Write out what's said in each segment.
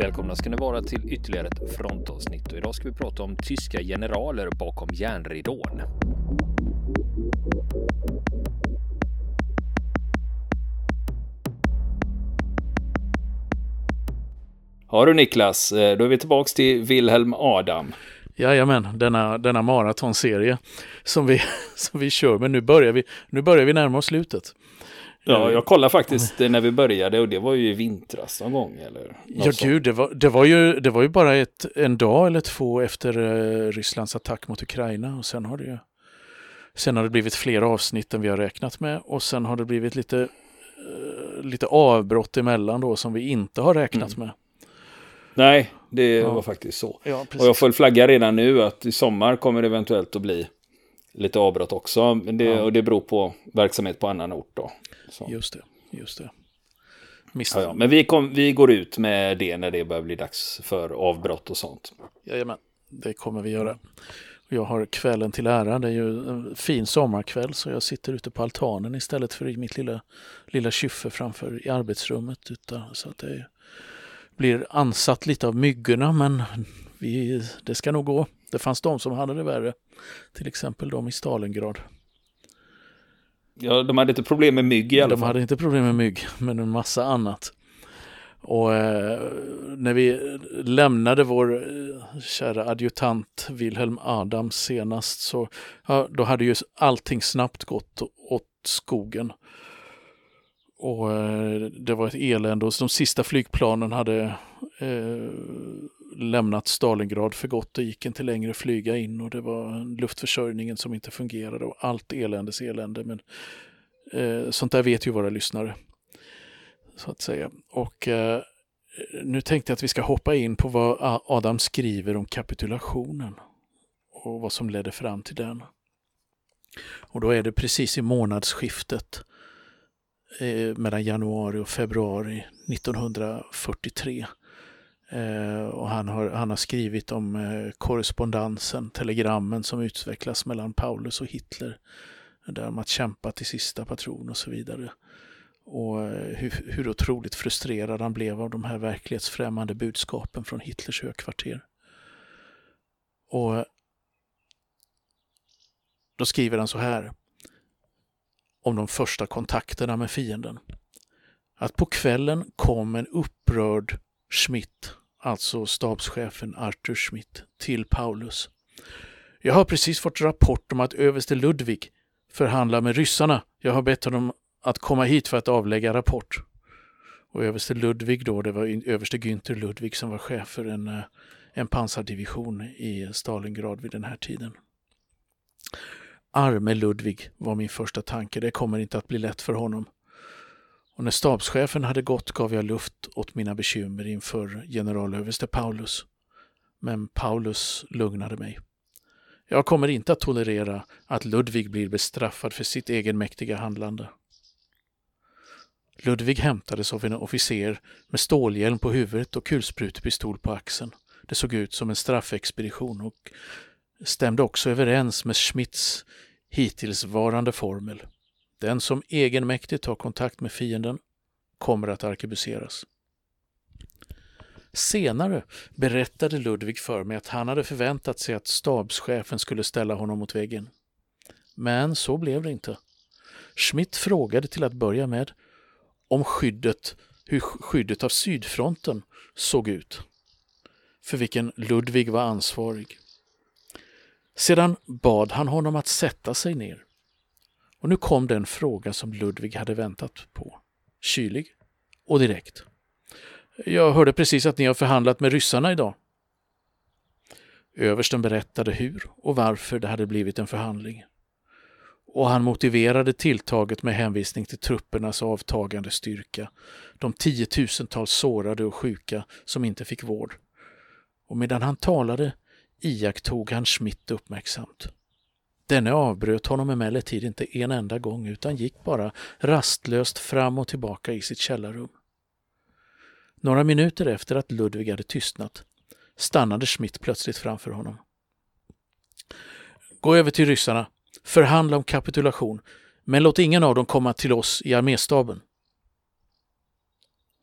Välkomna ska ni vara till ytterligare ett frontavsnitt och idag ska vi prata om tyska generaler bakom järnridån. Ja du Niklas, eh, då är vi tillbaks till Wilhelm Adam. Jajamän, denna, denna maratonserie som vi, som vi kör, men nu börjar vi, nu börjar vi närma oss slutet. Ja, jag kollade faktiskt när vi började och det var ju i vintras någon gång. Eller ja, gud, det var, det, var ju, det var ju bara ett, en dag eller två efter uh, Rysslands attack mot Ukraina och sen har det ju Sen har det blivit fler avsnitt än vi har räknat med och sen har det blivit lite, uh, lite avbrott emellan då som vi inte har räknat mm. med. Nej, det ja. var faktiskt så. Ja, och jag får flagga redan nu att i sommar kommer det eventuellt att bli lite avbrott också. Men det, ja. Och det beror på verksamhet på annan ort då. Så. Just det, just det. Ja, ja. Men vi, kom, vi går ut med det när det börjar bli dags för avbrott och sånt. Jajamän, det kommer vi göra. Jag har kvällen till ära. Det är ju en fin sommarkväll så jag sitter ute på altanen istället för i mitt lilla, lilla kyffe framför i arbetsrummet. Utan, så att det blir ansatt lite av myggorna men vi, det ska nog gå. Det fanns de som hade det värre. Till exempel de i Stalingrad. Ja, de hade inte problem med mygg i alla fall. De hade inte problem med mygg, men en massa annat. Och eh, när vi lämnade vår eh, kära adjutant Wilhelm Adams senast så ja, då hade ju allting snabbt gått åt skogen. Och eh, det var ett elände och de sista flygplanen hade eh, lämnat Stalingrad för gott. Det gick inte längre att flyga in och det var luftförsörjningen som inte fungerade och allt eländes elände. Men eh, sånt där vet ju våra lyssnare. Så att säga. Och eh, nu tänkte jag att vi ska hoppa in på vad Adam skriver om kapitulationen och vad som ledde fram till den. Och då är det precis i månadsskiftet eh, mellan januari och februari 1943 Eh, och han har, han har skrivit om eh, korrespondensen, telegrammen som utvecklas mellan Paulus och Hitler. Där de att kämpa till sista patron och så vidare. Och eh, hur, hur otroligt frustrerad han blev av de här verklighetsfrämmande budskapen från Hitlers högkvarter. Och då skriver han så här om de första kontakterna med fienden. Att på kvällen kom en upprörd Schmidt alltså stabschefen Arthur Schmidt, till Paulus. Jag har precis fått rapport om att överste Ludvig förhandlar med ryssarna. Jag har bett honom att komma hit för att avlägga rapport. Och överste Ludvig då, det var överste Günther Ludvig som var chef för en, eh, en pansardivision i Stalingrad vid den här tiden. Arme Ludvig var min första tanke. Det kommer inte att bli lätt för honom. Och när stabschefen hade gått gav jag luft åt mina bekymmer inför generalöverste Paulus. Men Paulus lugnade mig. Jag kommer inte att tolerera att Ludvig blir bestraffad för sitt egenmäktiga handlande. Ludvig hämtades av en officer med stålhjälm på huvudet och kulsprutepistol på axeln. Det såg ut som en straffexpedition och stämde också överens med Schmidts hittillsvarande formel. Den som egenmäktigt tar kontakt med fienden kommer att arkebuseras. Senare berättade Ludvig för mig att han hade förväntat sig att stabschefen skulle ställa honom mot väggen. Men så blev det inte. Schmidt frågade till att börja med om skyddet, hur skyddet av sydfronten såg ut, för vilken Ludvig var ansvarig. Sedan bad han honom att sätta sig ner. Och nu kom den fråga som Ludvig hade väntat på. Kylig och direkt. Jag hörde precis att ni har förhandlat med ryssarna idag. Översten berättade hur och varför det hade blivit en förhandling. Och han motiverade tilltaget med hänvisning till truppernas avtagande styrka, de tiotusentals sårade och sjuka som inte fick vård. Och medan han talade iakttog han Schmidt uppmärksamt. Denne avbröt honom emellertid inte en enda gång utan gick bara rastlöst fram och tillbaka i sitt källarrum. Några minuter efter att Ludvig hade tystnat stannade Schmidt plötsligt framför honom. Gå över till ryssarna, förhandla om kapitulation, men låt ingen av dem komma till oss i arméstaben.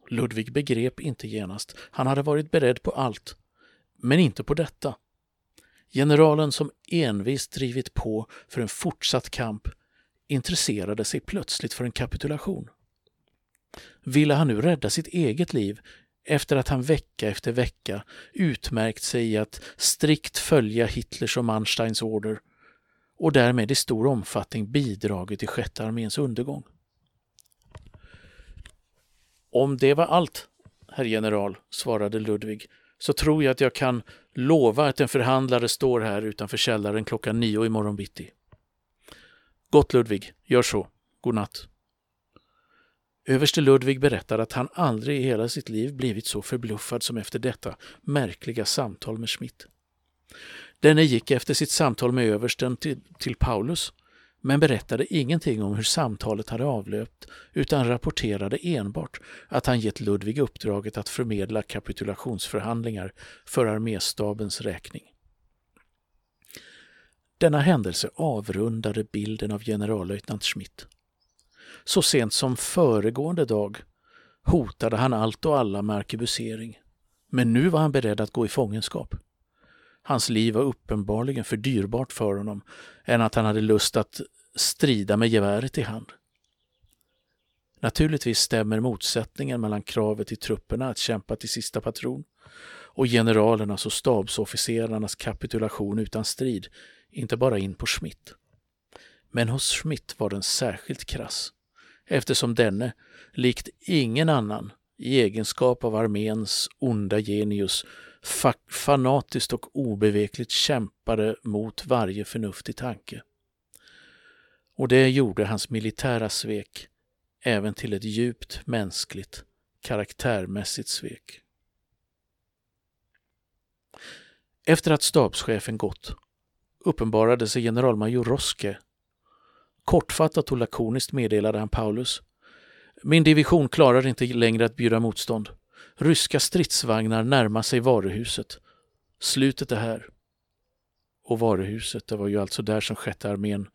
Ludvig begrep inte genast. Han hade varit beredd på allt. Men inte på detta. Generalen som envist drivit på för en fortsatt kamp intresserade sig plötsligt för en kapitulation. Ville han nu rädda sitt eget liv efter att han vecka efter vecka utmärkt sig i att strikt följa Hitlers och Mansteins order och därmed i stor omfattning bidragit till sjätte arméns undergång. Om det var allt, herr general, svarade Ludvig, så tror jag att jag kan lova att en förhandlare står här utanför källaren klockan nio imorgon bitti. Gott Ludvig, gör så. God natt. Överste Ludvig berättar att han aldrig i hela sitt liv blivit så förbluffad som efter detta märkliga samtal med Schmidt. Denne gick efter sitt samtal med översten till, till Paulus men berättade ingenting om hur samtalet hade avlöpt utan rapporterade enbart att han gett Ludvig uppdraget att förmedla kapitulationsförhandlingar för arméstabens räkning. Denna händelse avrundade bilden av generallöjtnant Schmidt. Så sent som föregående dag hotade han allt och alla med arkebusering. Men nu var han beredd att gå i fångenskap. Hans liv var uppenbarligen för dyrbart för honom än att han hade lust att strida med geväret i hand. Naturligtvis stämmer motsättningen mellan kravet i trupperna att kämpa till sista patron och generalernas och stabsofficerarnas kapitulation utan strid inte bara in på Schmidt. Men hos Schmidt var den särskilt krass eftersom denne, likt ingen annan, i egenskap av arméns onda genius fa fanatiskt och obevekligt kämpade mot varje förnuftig tanke. Och det gjorde hans militära svek även till ett djupt mänskligt, karaktärmässigt svek. Efter att stabschefen gått uppenbarade sig generalmajor Roske. Kortfattat och lakoniskt meddelade han Paulus. Min division klarar inte längre att bjuda motstånd. Ryska stridsvagnar närmar sig varuhuset. Slutet är här. Och varuhuset, det var ju alltså där som sjätte armén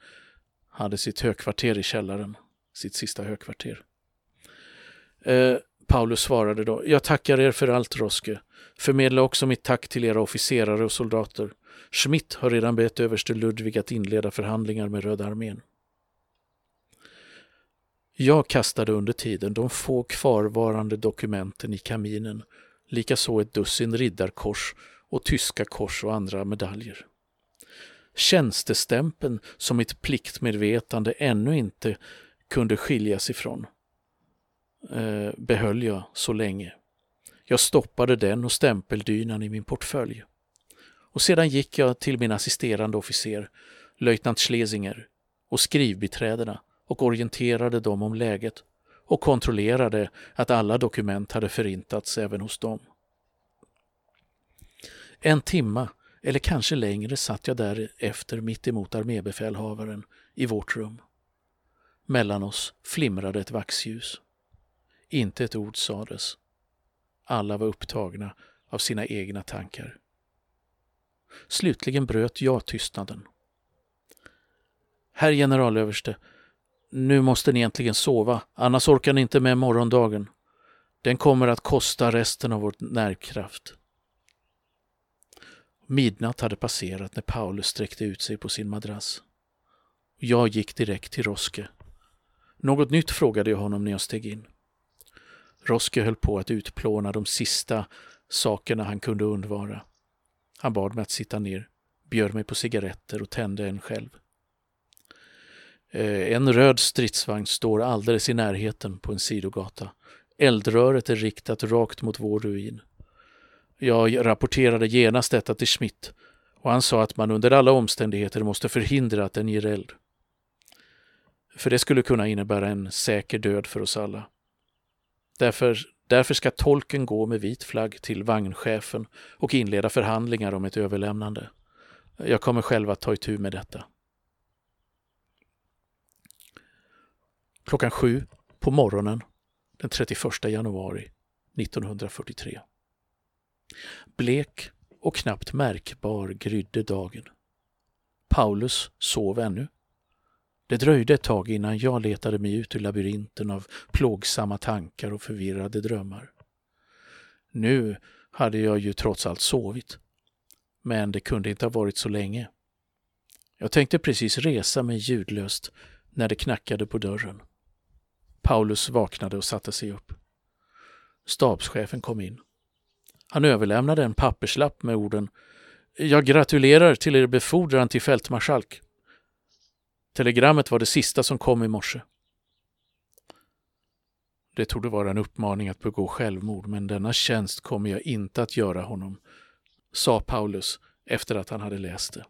hade sitt högkvarter i källaren, sitt sista högkvarter. Eh, Paulus svarade då, jag tackar er för allt Roske. Förmedla också mitt tack till era officerare och soldater. Schmidt har redan bett överste Ludvig att inleda förhandlingar med Röda armén. Jag kastade under tiden de få kvarvarande dokumenten i kaminen, likaså ett dussin riddarkors och tyska kors och andra medaljer. Tjänstestämpeln som mitt pliktmedvetande ännu inte kunde skiljas ifrån eh, behöll jag så länge. Jag stoppade den och stämpeldynan i min portfölj. Och sedan gick jag till min assisterande officer, löjtnant Schlesinger, och skrivbiträdena och orienterade dem om läget och kontrollerade att alla dokument hade förintats även hos dem. En timma, eller kanske längre, satt jag därefter mitt emot armébefälhavaren i vårt rum. Mellan oss flimrade ett vaxljus. Inte ett ord sades. Alla var upptagna av sina egna tankar. Slutligen bröt jag tystnaden. Herr generalöverste, nu måste ni äntligen sova, annars orkar ni inte med morgondagen. Den kommer att kosta resten av vår närkraft. Midnatt hade passerat när Paulus sträckte ut sig på sin madrass. Jag gick direkt till Roske. Något nytt frågade jag honom när jag steg in. Roske höll på att utplåna de sista sakerna han kunde undvara. Han bad mig att sitta ner, bjöd mig på cigaretter och tände en själv. Eh, en röd stridsvagn står alldeles i närheten på en sidogata. Eldröret är riktat rakt mot vår ruin. Jag rapporterade genast detta till Schmidt och han sa att man under alla omständigheter måste förhindra att den ger eld. För det skulle kunna innebära en säker död för oss alla. Därför, därför ska tolken gå med vit flagg till vagnchefen och inleda förhandlingar om ett överlämnande. Jag kommer själv att ta itu med detta. klockan sju på morgonen den 31 januari 1943. Blek och knappt märkbar grydde dagen. Paulus sov ännu. Det dröjde ett tag innan jag letade mig ut ur labyrinten av plågsamma tankar och förvirrade drömmar. Nu hade jag ju trots allt sovit. Men det kunde inte ha varit så länge. Jag tänkte precis resa mig ljudlöst när det knackade på dörren. Paulus vaknade och satte sig upp. Stabschefen kom in. Han överlämnade en papperslapp med orden Jag gratulerar till er befordran till fältmarskalk. Telegrammet var det sista som kom i morse. Det torde vara en uppmaning att begå självmord, men denna tjänst kommer jag inte att göra honom, sa Paulus efter att han hade läst det.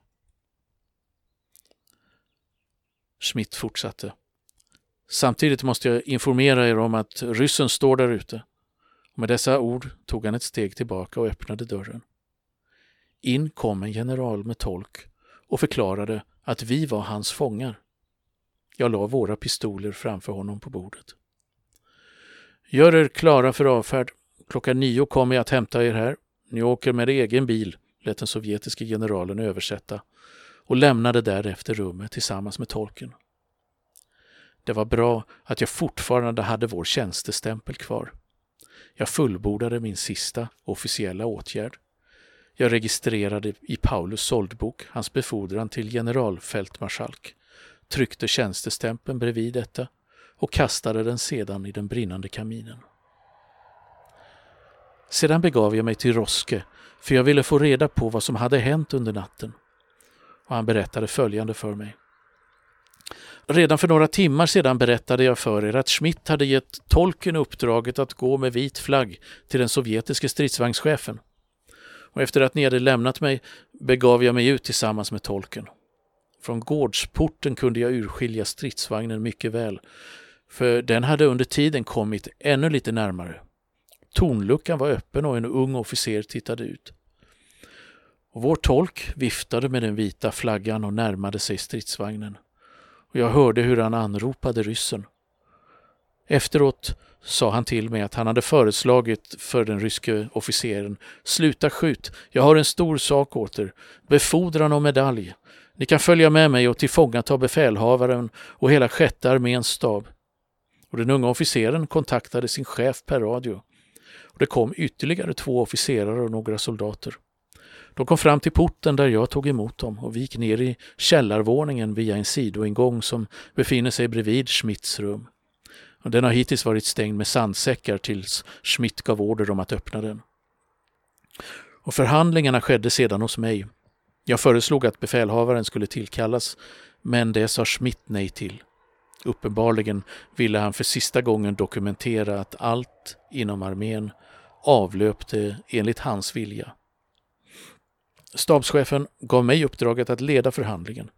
Schmidt fortsatte. Samtidigt måste jag informera er om att ryssen står där ute. Med dessa ord tog han ett steg tillbaka och öppnade dörren. In kom en general med tolk och förklarade att vi var hans fångar. Jag la våra pistoler framför honom på bordet. Gör er klara för avfärd. Klockan nio kommer jag att hämta er här. Ni åker med egen bil, lät den sovjetiske generalen översätta och lämnade därefter rummet tillsammans med tolken. Det var bra att jag fortfarande hade vår tjänstestämpel kvar. Jag fullbordade min sista officiella åtgärd. Jag registrerade i Paulus såldbok hans befordran till generalfältmarskalk, tryckte tjänstestämpeln bredvid detta och kastade den sedan i den brinnande kaminen. Sedan begav jag mig till Roske för jag ville få reda på vad som hade hänt under natten. Och han berättade följande för mig. Redan för några timmar sedan berättade jag för er att Schmidt hade gett tolken uppdraget att gå med vit flagg till den sovjetiske stridsvagnschefen. Och efter att ni hade lämnat mig begav jag mig ut tillsammans med tolken. Från gårdsporten kunde jag urskilja stridsvagnen mycket väl, för den hade under tiden kommit ännu lite närmare. Tornluckan var öppen och en ung officer tittade ut. Och vår tolk viftade med den vita flaggan och närmade sig stridsvagnen och jag hörde hur han anropade ryssen. Efteråt sa han till mig att han hade föreslagit för den ryske officeren Sluta skjut, jag har en stor sak åt er, befordran och medalj. Ni kan följa med mig och tillfångata befälhavaren och hela sjätte arméns stab. Och den unga officeren kontaktade sin chef per radio. Och det kom ytterligare två officerare och några soldater. De kom fram till porten där jag tog emot dem och vi gick ner i källarvåningen via en sidoingång som befinner sig bredvid Schmidts rum. Den har hittills varit stängd med sandsäckar tills Schmidt gav order om att öppna den. Och förhandlingarna skedde sedan hos mig. Jag föreslog att befälhavaren skulle tillkallas, men det sa Schmidt nej till. Uppenbarligen ville han för sista gången dokumentera att allt inom armén avlöpte enligt hans vilja. Stabschefen gav mig uppdraget att leda förhandlingen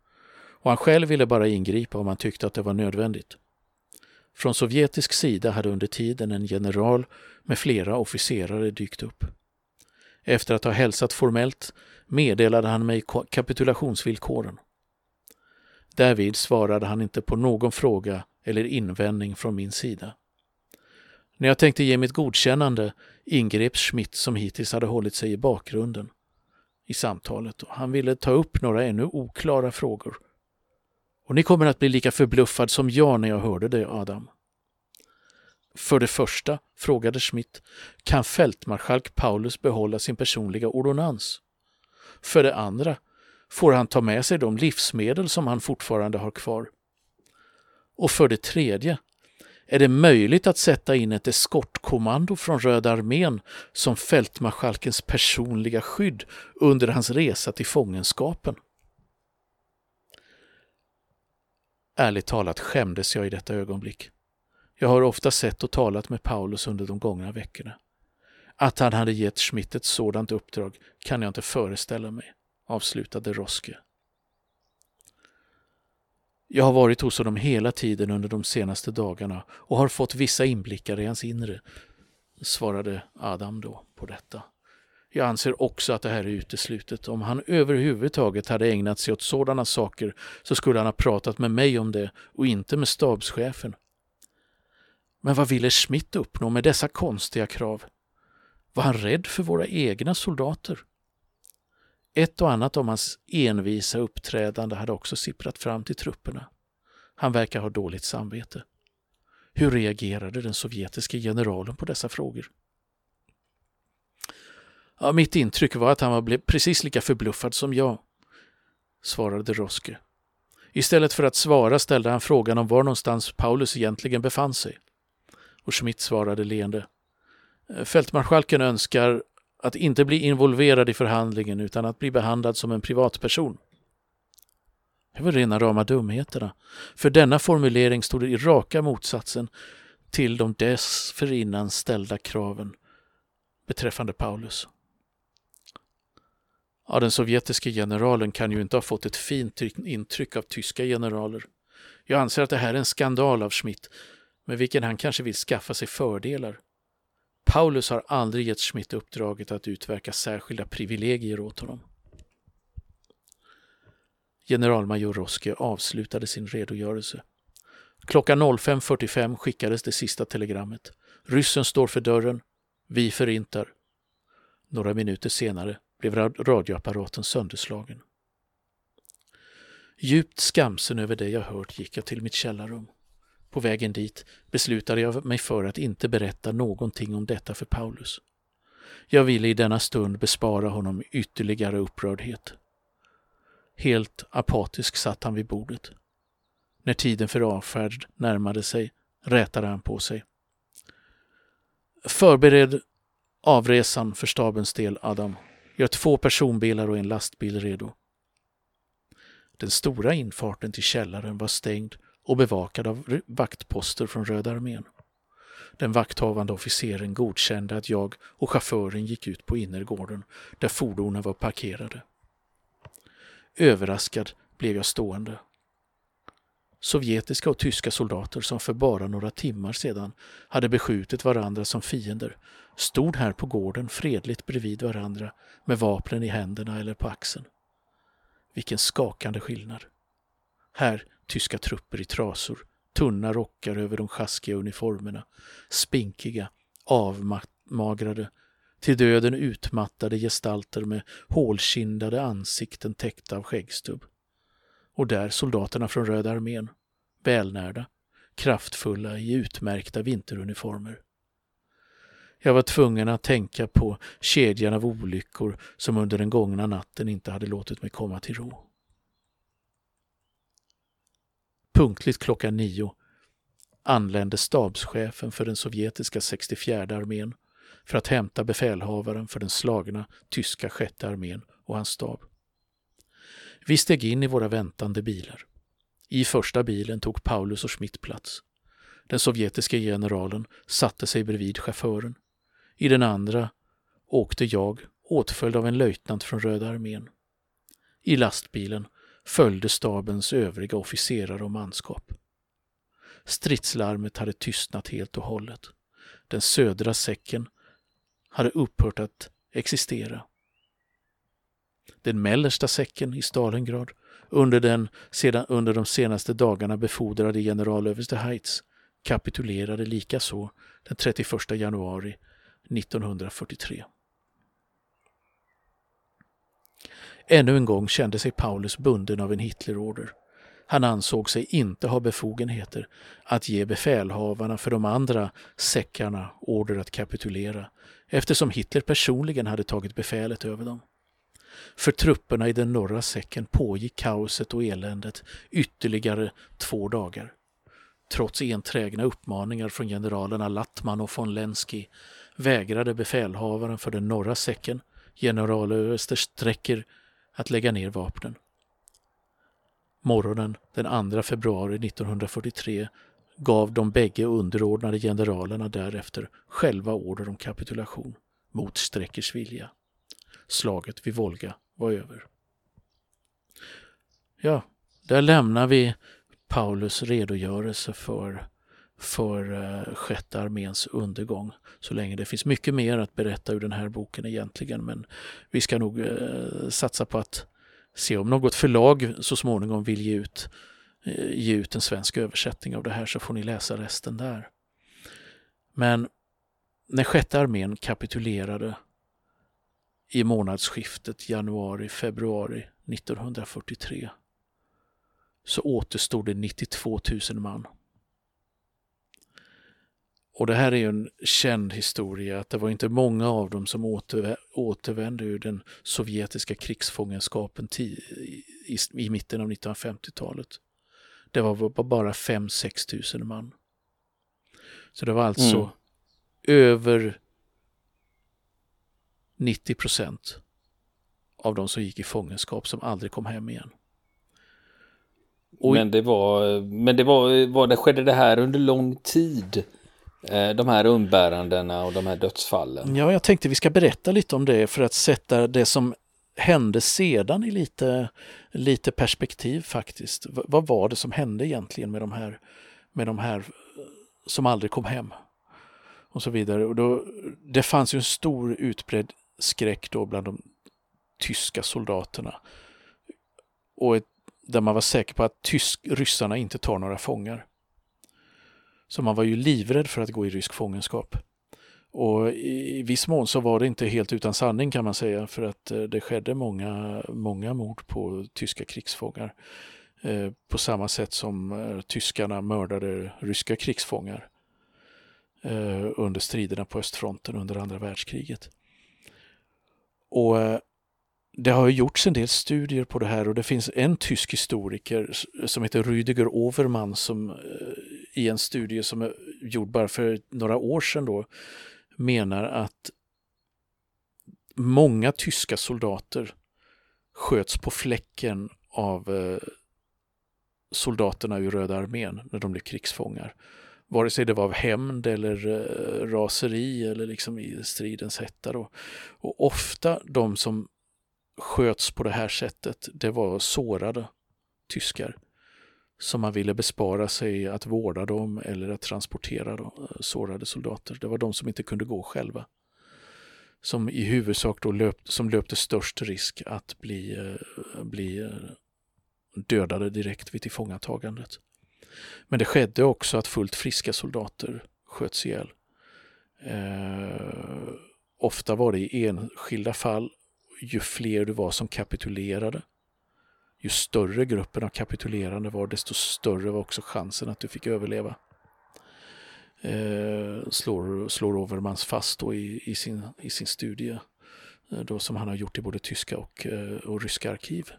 och han själv ville bara ingripa om han tyckte att det var nödvändigt. Från sovjetisk sida hade under tiden en general med flera officerare dykt upp. Efter att ha hälsat formellt meddelade han mig kapitulationsvillkoren. Därvid svarade han inte på någon fråga eller invändning från min sida. När jag tänkte ge mitt godkännande ingrep Schmidt som hittills hade hållit sig i bakgrunden i samtalet och han ville ta upp några ännu oklara frågor. Och ni kommer att bli lika förbluffad som jag när jag hörde det, Adam. För det första, frågade Schmidt, kan fältmarskalk Paulus behålla sin personliga ordonnans? För det andra, får han ta med sig de livsmedel som han fortfarande har kvar? Och för det tredje, är det möjligt att sätta in ett eskortkommando från Röda armén som fältmarskalkens personliga skydd under hans resa till fångenskapen. Ärligt talat skämdes jag i detta ögonblick. Jag har ofta sett och talat med Paulus under de gångna veckorna. Att han hade gett Schmidt ett sådant uppdrag kan jag inte föreställa mig, avslutade Roske. Jag har varit hos honom hela tiden under de senaste dagarna och har fått vissa inblickar i hans inre, svarade Adam då på detta. Jag anser också att det här är uteslutet. Om han överhuvudtaget hade ägnat sig åt sådana saker så skulle han ha pratat med mig om det och inte med stabschefen. Men vad ville Schmidt uppnå med dessa konstiga krav? Var han rädd för våra egna soldater? Ett och annat om hans envisa uppträdande hade också sipprat fram till trupperna. Han verkar ha dåligt samvete. Hur reagerade den sovjetiske generalen på dessa frågor? Ja, mitt intryck var att han var precis lika förbluffad som jag, svarade Roske. Istället för att svara ställde han frågan om var någonstans Paulus egentligen befann sig. Och Schmidt svarade leende. Fältmarskalken önskar att inte bli involverad i förhandlingen utan att bli behandlad som en privatperson. Det var rena rama dumheterna, för denna formulering stod i raka motsatsen till de dessförinnan ställda kraven beträffande Paulus. Ja, den sovjetiske generalen kan ju inte ha fått ett fint intryck av tyska generaler. Jag anser att det här är en skandal av Schmidt, med vilken han kanske vill skaffa sig fördelar. Paulus har aldrig gett Schmidt uppdraget att utverka särskilda privilegier åt honom. Generalmajor Roske avslutade sin redogörelse. Klockan 05.45 skickades det sista telegrammet. Ryssen står för dörren. Vi förintar. Några minuter senare blev radioapparaten sönderslagen. Djupt skamsen över det jag hört gick jag till mitt källarrum. På vägen dit beslutade jag mig för att inte berätta någonting om detta för Paulus. Jag ville i denna stund bespara honom ytterligare upprördhet. Helt apatisk satt han vid bordet. När tiden för avfärd närmade sig rätade han på sig. Förbered avresan för stabens del, Adam. Gör två personbilar och en lastbil redo. Den stora infarten till källaren var stängd och bevakad av vaktposter från Röda armén. Den vakthavande officeren godkände att jag och chauffören gick ut på innergården där fordonen var parkerade. Överraskad blev jag stående. Sovjetiska och tyska soldater som för bara några timmar sedan hade beskjutit varandra som fiender stod här på gården fredligt bredvid varandra med vapnen i händerna eller på axeln. Vilken skakande skillnad. Här tyska trupper i trasor, tunna rockar över de sjaskiga uniformerna, spinkiga, avmagrade, till döden utmattade gestalter med hålkindade ansikten täckta av skäggstubb. Och där soldaterna från Röda armén, välnärda, kraftfulla i utmärkta vinteruniformer. Jag var tvungen att tänka på kedjan av olyckor som under den gångna natten inte hade låtit mig komma till ro. Punktligt klockan nio anlände stabschefen för den sovjetiska 64 armén för att hämta befälhavaren för den slagna tyska sjätte armén och hans stab. Vi steg in i våra väntande bilar. I första bilen tog Paulus och Schmidt plats. Den sovjetiska generalen satte sig bredvid chauffören. I den andra åkte jag, åtföljd av en löjtnant från Röda armén. I lastbilen följde stabens övriga officerare och manskap. Stridslarmet hade tystnat helt och hållet. Den södra säcken hade upphört att existera. Den mellersta säcken i Stalingrad, under den sedan under de senaste dagarna befordrade generalöverste Heitz, kapitulerade likaså den 31 januari 1943. Ännu en gång kände sig Paulus bunden av en Hitlerorder. Han ansåg sig inte ha befogenheter att ge befälhavarna för de andra säckarna order att kapitulera eftersom Hitler personligen hade tagit befälet över dem. För trupperna i den norra säcken pågick kaoset och eländet ytterligare två dagar. Trots enträgna uppmaningar från generalerna Lattman och von Lenski vägrade befälhavaren för den norra säcken, generalöverste Strecker, att lägga ner vapnen. Morgonen den 2 februari 1943 gav de bägge underordnade generalerna därefter själva order om kapitulation mot Streckers vilja. Slaget vid Volga var över. Ja, där lämnar vi Paulus redogörelse för, för eh, sjätte arméns undergång. Så länge det finns mycket mer att berätta ur den här boken egentligen. Men vi ska nog eh, satsa på att se om något förlag så småningom vill ge ut, eh, ge ut en svensk översättning av det här så får ni läsa resten där. Men när sjätte armén kapitulerade i månadsskiftet januari-februari 1943 så återstod det 92 000 man. Och det här är ju en känd historia att det var inte många av dem som återvände ur den sovjetiska krigsfångenskapen i, mitten av 1950-talet. Det var bara 5-6 tusen man. Så det var alltså mm. över 90 procent av de som gick i fångenskap som aldrig kom hem igen. Och men det var, men det var, var det, skedde det här under lång tid? Eh, de här umbärandena och de här dödsfallen. Ja, jag tänkte vi ska berätta lite om det för att sätta det som hände sedan i lite, lite perspektiv faktiskt. V vad var det som hände egentligen med de här, med de här eh, som aldrig kom hem? Och så vidare. Och då, det fanns ju en stor utbredd skräck då bland de tyska soldaterna. Och ett, där man var säker på att tysk, ryssarna inte tar några fångar. Så man var ju livrädd för att gå i rysk fångenskap. Och i viss mån så var det inte helt utan sanning kan man säga för att eh, det skedde många, många mord på tyska krigsfångar. Eh, på samma sätt som eh, tyskarna mördade ryska krigsfångar under striderna på östfronten under andra världskriget. Och det har gjorts en del studier på det här och det finns en tysk historiker som heter Rüdiger Overman som i en studie som är gjord bara för några år sedan då menar att många tyska soldater sköts på fläcken av eh, soldaterna ur Röda armén när de blev krigsfångar. Vare sig det var av hämnd eller eh, raseri eller liksom i stridens hetta. Då. Och ofta de som sköts på det här sättet, det var sårade tyskar som man ville bespara sig att vårda dem eller att transportera dem, eh, sårade soldater. Det var de som inte kunde gå själva. Som i huvudsak då löpt, som löpte störst risk att bli, eh, bli eh, dödade direkt vid tillfångatagandet. Men det skedde också att fullt friska soldater sköts ihjäl. Eh, ofta var det i enskilda fall. Ju fler det var som kapitulerade, ju större gruppen av kapitulerande var, desto större var också chansen att du fick överleva. Eh, slår, slår Overmans fast då i, i, sin, i sin studie eh, då som han har gjort i både tyska och, eh, och ryska arkiv.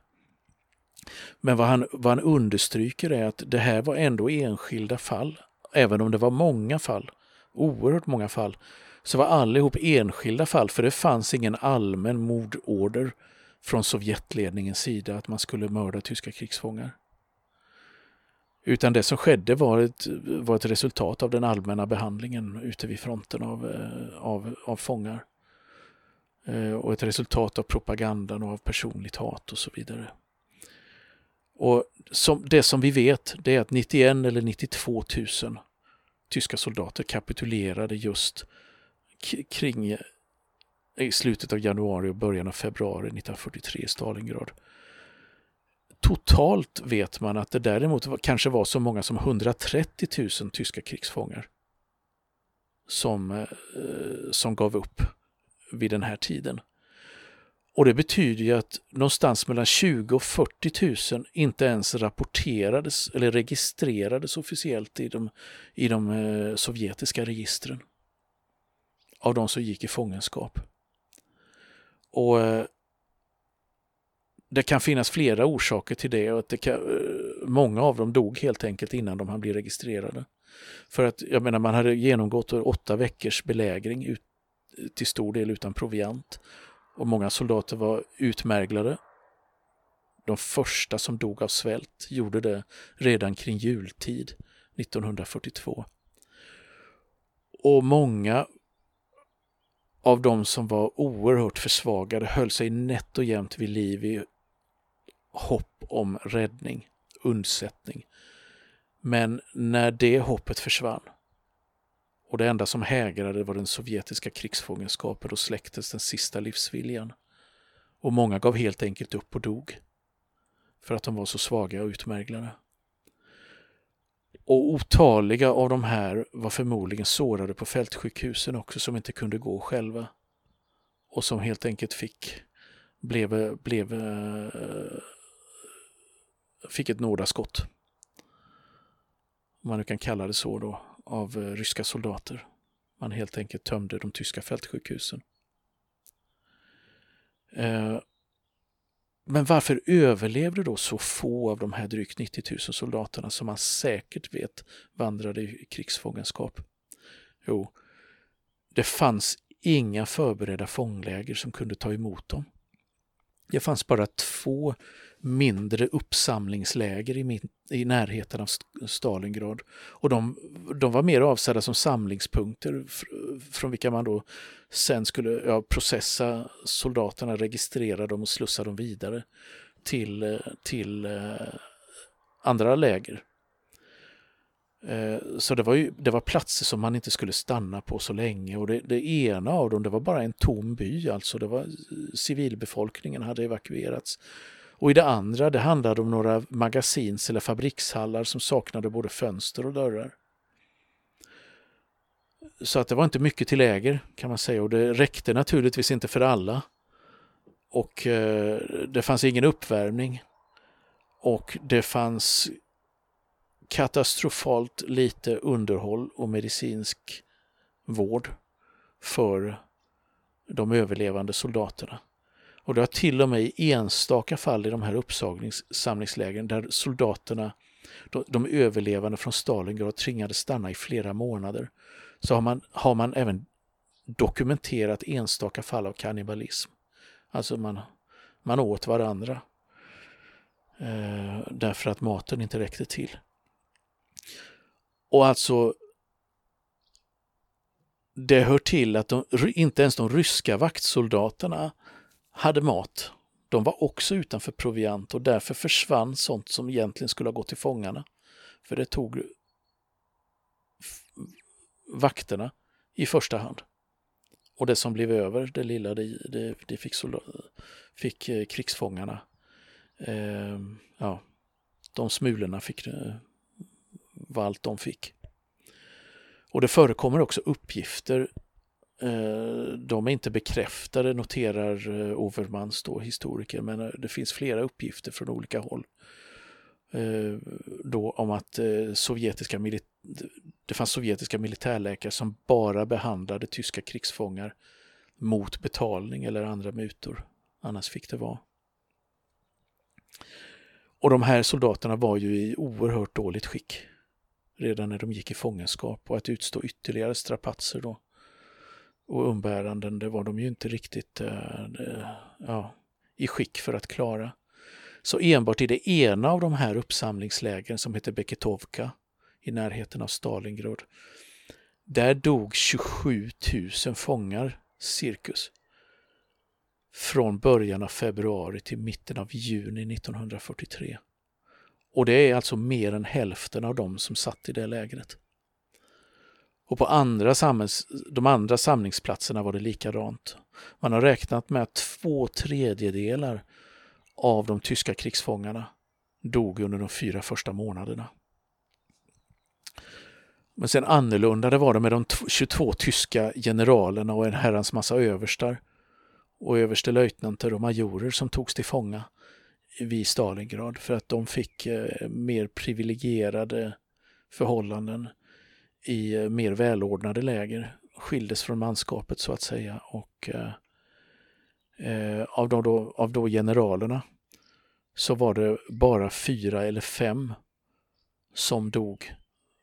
Men vad han, vad han understryker är att det här var ändå enskilda fall. Även om det var många fall, oerhört många fall, så var allihop enskilda fall för det fanns ingen allmän mordorder från Sovjetledningens sida att man skulle mörda tyska krigsfångar. Utan det som skedde var ett, var ett resultat av den allmänna behandlingen ute vid fronten av, eh, av, av fångar. Eh, och ett resultat av propagandan och av personligt hat och så vidare. Och som, det som vi vet det är att 91 eller 92 000 tyska soldater kapitulerade just kring i slutet av januari och början av februari 1943 i Stalingrad. Totalt vet man att det däremot kanske var så många som 130 000 tyska krigsfångar som, eh, som gav upp vid den här tiden. Och det betyder ju att någonstans mellan 20 och 40 000 inte ens rapporterades eller registrerades officiellt i de, i de eh, sovjetiska registren av de som gick i fångenskap. Och eh, Det kan finnas flera orsaker till det och att det kan, eh, många av dem dog helt enkelt innan de hann bli registrerade. För att jag menar man hade genomgått åtta veckors belägring ut, till stor del utan proviant och många soldater var utmärglade. De första som dog av svält gjorde det redan kring jultid 1942. Och många av de som var oerhört försvagade höll sig nätt och jämnt vid liv i hopp om räddning, undsättning. Men när det hoppet försvann och det enda som hägrade var den sovjetiska krigsfångenskapen och släcktes den sista livsviljan. Och många gav helt enkelt upp och dog för att de var så svaga och utmärglade. Och otaliga av de här var förmodligen sårade på fältsjukhusen också som inte kunde gå själva. Och som helt enkelt fick, blev, blev, eh, fick ett nådaskott. Om man nu kan kalla det så då, av eh, ryska soldater. Man helt enkelt tömde de tyska fältsjukhusen. Eh, men varför överlevde då så få av de här drygt 90 000 soldaterna som man säkert vet vandrade i krigsfångenskap? Jo, det fanns inga förberedda fångläger som kunde ta emot dem. Det fanns bara två mindre uppsamlingsläger i, min, i närheten av Stalingrad. Och de, de var mer avsedda som samlingspunkter från vilka man då sen skulle ja, processa soldaterna, registrera dem och slussa dem vidare till, eh, till eh, andra läger. Eh, så det var, ju, det var platser som man inte skulle stanna på så länge och det, det, ena av dem det var bara en tom by, alltså det var eh, civilbefolkningen hade evakuerats. Och i det andra det handlade om några magasins eller fabrikshallar som saknade både fönster och dörrar. Så att det var inte mycket till läger kan man säga och det räckte naturligtvis inte för alla. Och eh, det fanns ingen uppvärmning. Och det fanns katastrofalt lite underhåll och medicinsk vård för de överlevande soldaterna. Och det har till och med i enstaka fall i de här uppsamlingslägren där soldaterna, de, de överlevande från Stalingrad tvingades stanna i flera månader, så har man, har man även dokumenterat enstaka fall av kannibalism. Alltså man, man åt varandra eh, därför att maten inte räckte till. Och alltså det hör till att de, inte ens de ryska vaktsoldaterna hade mat. De var också utanför proviant och därför försvann sånt som egentligen skulle ha gått till fångarna. För det tog vakterna i första hand. Och det som blev över, det lilla, det, det, det fick, fick eh, krigsfångarna. Eh, ja, de smulorna fick eh, vad allt de fick. Och det förekommer också uppgifter Eh, de är inte bekräftade, noterar eh, Overmans, då, historiker, men eh, det finns flera uppgifter från olika håll. Eh, då om att eh, sovjetiska det fanns sovjetiska militärläkare som bara behandlade tyska krigsfångar mot betalning eller andra mutor. Annars fick det vara. Och de här soldaterna var ju i oerhört dåligt skick redan när de gick i fångenskap och att utstå ytterligare strapatser då och umbäranden, det var de ju inte riktigt eh, eh, ja, i skick för att klara. Så enbart i det ena av de här uppsamlingslägren som heter Beketovka i närheten av Stalingrad, där dog 27 000 fångar, cirkus, från början av februari till mitten av juni 1943. Och det är alltså mer än hälften av dem som satt i det lägret. Och på andra samhälls, de andra samlingsplatserna var det likadant. Man har räknat med att två tredjedelar av de tyska krigsfångarna dog under de fyra första månaderna. Men sen annorlunda det var det med de 22 tyska generalerna och en herrans massa överstar och överstelöjtnanter och majorer som togs till fånga vid Stalingrad för att de fick eh, mer privilegierade förhållanden i eh, mer välordnade läger, skildes från manskapet så att säga och eh, eh, av, de då, av då generalerna så var det bara fyra eller fem som dog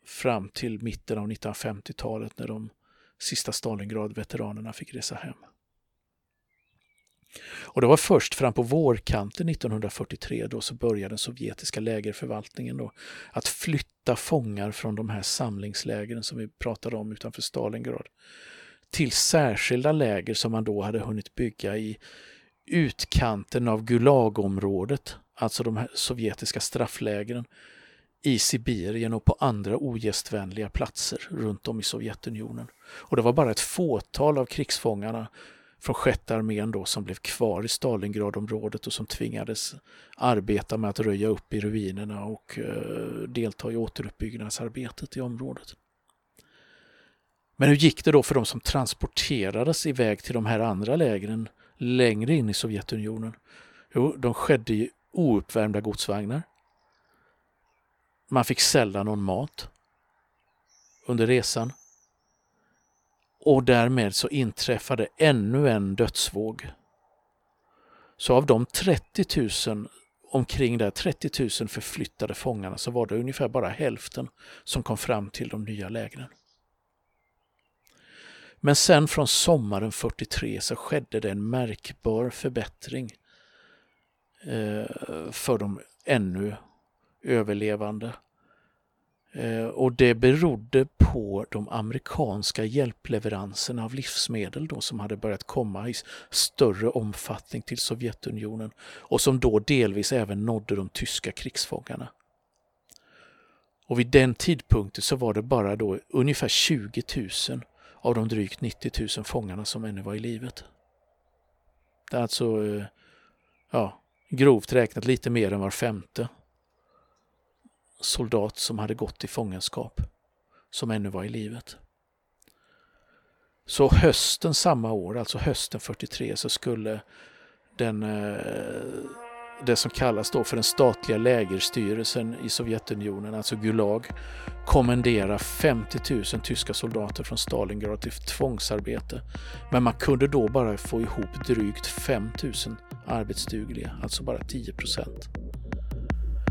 fram till mitten av 1950-talet när de sista Stalingrad-veteranerna fick resa hem. Och det var först fram på vårkanten 1943 då så började den sovjetiska lägerförvaltningen då att flytta fångar från de här samlingslägren som vi pratade om utanför Stalingrad till särskilda läger som man då hade hunnit bygga i utkanten av Gulagområdet, alltså de här sovjetiska strafflägren i Sibirien och på andra ogästvänliga platser runt om i Sovjetunionen. Och det var bara ett fåtal av krigsfångarna från sjätte armén då som blev kvar i Stalingradområdet och som tvingades arbeta med att röja upp i ruinerna och eh, delta i återuppbyggnadsarbetet i området. Men hur gick det då för de som transporterades iväg till de här andra lägren längre in i Sovjetunionen? Jo, de skedde i ouppvärmda godsvagnar man fick sällan någon mat under resan. Och därmed så inträffade ännu en dödsvåg. Så av de 30 000, omkring där 30 000 förflyttade fångarna så var det ungefär bara hälften som kom fram till de nya lägren. Men sen från sommaren 43 så skedde det en märkbar förbättring eh, för de ännu överlevande. Eh, och det berodde på de amerikanska hjälpleveranserna av livsmedel då som hade börjat komma i större omfattning till Sovjetunionen och som då delvis även nådde de tyska krigsfångarna. Och vid den tidpunkten så var det bara då ungefär 20 000 av de drygt 90 000 fångarna som ännu var i livet. Det är alltså, eh, ja, grovt räknat lite mer än var femte soldat som hade gått i fångenskap som ännu var i livet. Så hösten samma år, alltså hösten 43, så skulle den, eh, det som kallas då för den statliga lägerstyrelsen i Sovjetunionen, alltså Gulag, kommendera 50 000 tyska soldater från Stalingrad till tvångsarbete. Men man kunde då bara få ihop drygt 5 000 arbetsdugliga, alltså bara 10 procent.